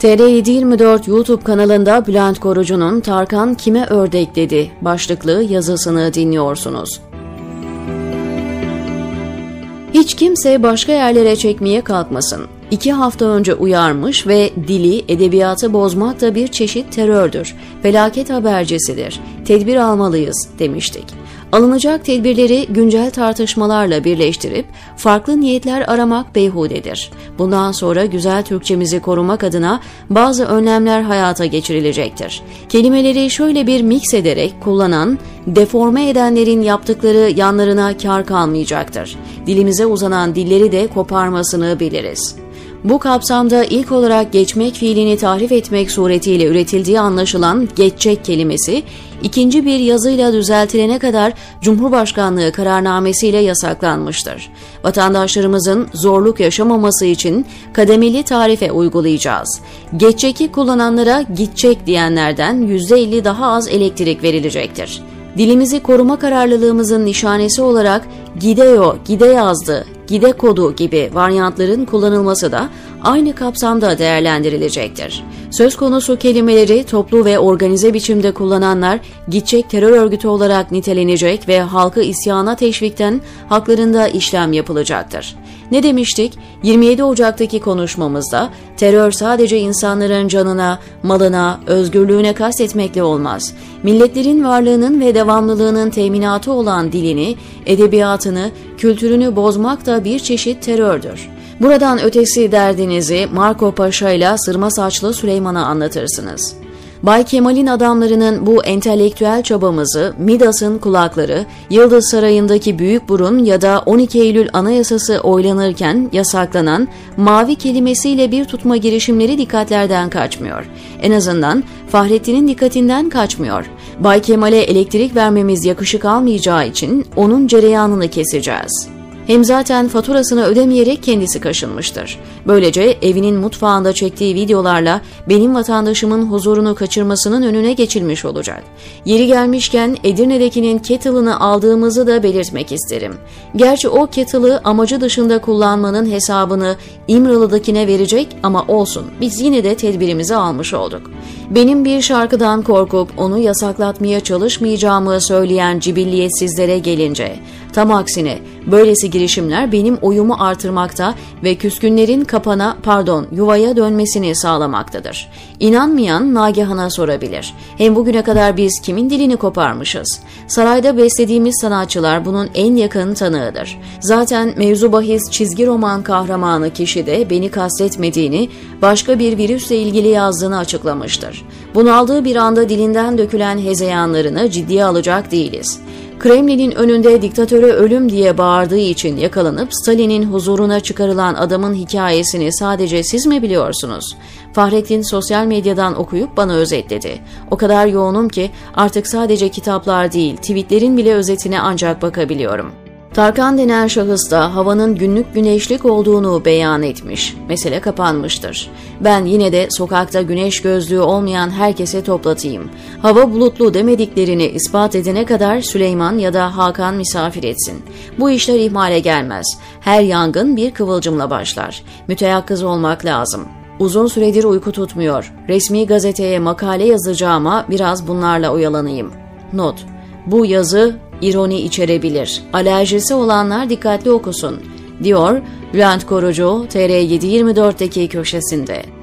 TR724 YouTube kanalında Bülent Korucu'nun Tarkan kime ördek dedi başlıklı yazısını dinliyorsunuz. Hiç kimse başka yerlere çekmeye kalkmasın. İki hafta önce uyarmış ve dili, edebiyatı bozmak da bir çeşit terördür. Felaket habercisidir. Tedbir almalıyız demiştik. Alınacak tedbirleri güncel tartışmalarla birleştirip farklı niyetler aramak beyhudedir. Bundan sonra güzel Türkçemizi korumak adına bazı önlemler hayata geçirilecektir. Kelimeleri şöyle bir mix ederek kullanan, deforme edenlerin yaptıkları yanlarına kar kalmayacaktır. Dilimize uzanan dilleri de koparmasını biliriz. Bu kapsamda ilk olarak geçmek fiilini tahrif etmek suretiyle üretildiği anlaşılan geçecek kelimesi, ikinci bir yazıyla düzeltilene kadar Cumhurbaşkanlığı kararnamesiyle yasaklanmıştır. Vatandaşlarımızın zorluk yaşamaması için kademeli tarife uygulayacağız. Geçeceki kullananlara gidecek diyenlerden %50 daha az elektrik verilecektir. Dilimizi koruma kararlılığımızın nişanesi olarak gideo, gide yazdı, gide kodu gibi varyantların kullanılması da aynı kapsamda değerlendirilecektir. Söz konusu kelimeleri toplu ve organize biçimde kullananlar gidecek terör örgütü olarak nitelenecek ve halkı isyana teşvikten haklarında işlem yapılacaktır. Ne demiştik? 27 Ocak'taki konuşmamızda terör sadece insanların canına, malına, özgürlüğüne kastetmekle olmaz. Milletlerin varlığının ve devamlılığının teminatı olan dilini, edebiyatını, kültürünü bozmak da bir çeşit terördür. Buradan ötesi derdinizi Marco Paşa ile Sırma Saçlı Süleyman'a anlatırsınız. Bay Kemal'in adamlarının bu entelektüel çabamızı Midas'ın kulakları, Yıldız Sarayı'ndaki büyük burun ya da 12 Eylül Anayasası oylanırken yasaklanan mavi kelimesiyle bir tutma girişimleri dikkatlerden kaçmıyor. En azından Fahrettin'in dikkatinden kaçmıyor. Bay Kemal'e elektrik vermemiz yakışık almayacağı için onun cereyanını keseceğiz.'' Hem zaten faturasını ödemeyerek kendisi kaşınmıştır. Böylece evinin mutfağında çektiği videolarla benim vatandaşımın huzurunu kaçırmasının önüne geçilmiş olacak. Yeri gelmişken Edirne'dekinin kettle'ını aldığımızı da belirtmek isterim. Gerçi o kettle'ı amacı dışında kullanmanın hesabını İmralı'dakine verecek ama olsun biz yine de tedbirimizi almış olduk. Benim bir şarkıdan korkup onu yasaklatmaya çalışmayacağımı söyleyen cibilliyetsizlere gelince tam aksine böylesi girişimler benim oyumu artırmakta ve küskünlerin kapana pardon yuvaya dönmesini sağlamaktadır. İnanmayan Nagihan'a sorabilir. Hem bugüne kadar biz kimin dilini koparmışız? Sarayda beslediğimiz sanatçılar bunun en yakın tanığıdır. Zaten mevzu bahis çizgi roman kahramanı kişi de beni kastetmediğini, başka bir virüsle ilgili yazdığını açıklamıştır. Bunaldığı bir anda dilinden dökülen hezeyanlarını ciddiye alacak değiliz. Kremlin'in önünde diktatöre ölüm diye bağırdığı için yakalanıp Stalin'in huzuruna çıkarılan adamın hikayesini sadece siz mi biliyorsunuz? Fahrettin sosyal medyadan okuyup bana özetledi. O kadar yoğunum ki artık sadece kitaplar değil, tweetlerin bile özetine ancak bakabiliyorum. Tarkan denen şahıs da havanın günlük güneşlik olduğunu beyan etmiş. Mesele kapanmıştır. Ben yine de sokakta güneş gözlüğü olmayan herkese toplatayım. Hava bulutlu demediklerini ispat edene kadar Süleyman ya da Hakan misafir etsin. Bu işler ihmale gelmez. Her yangın bir kıvılcımla başlar. Müteyakkız olmak lazım. Uzun süredir uyku tutmuyor. Resmi gazeteye makale yazacağıma biraz bunlarla oyalanayım. Not. Bu yazı ironi içerebilir. Alerjisi olanlar dikkatli okusun, diyor Bülent Korucu TR724'deki köşesinde.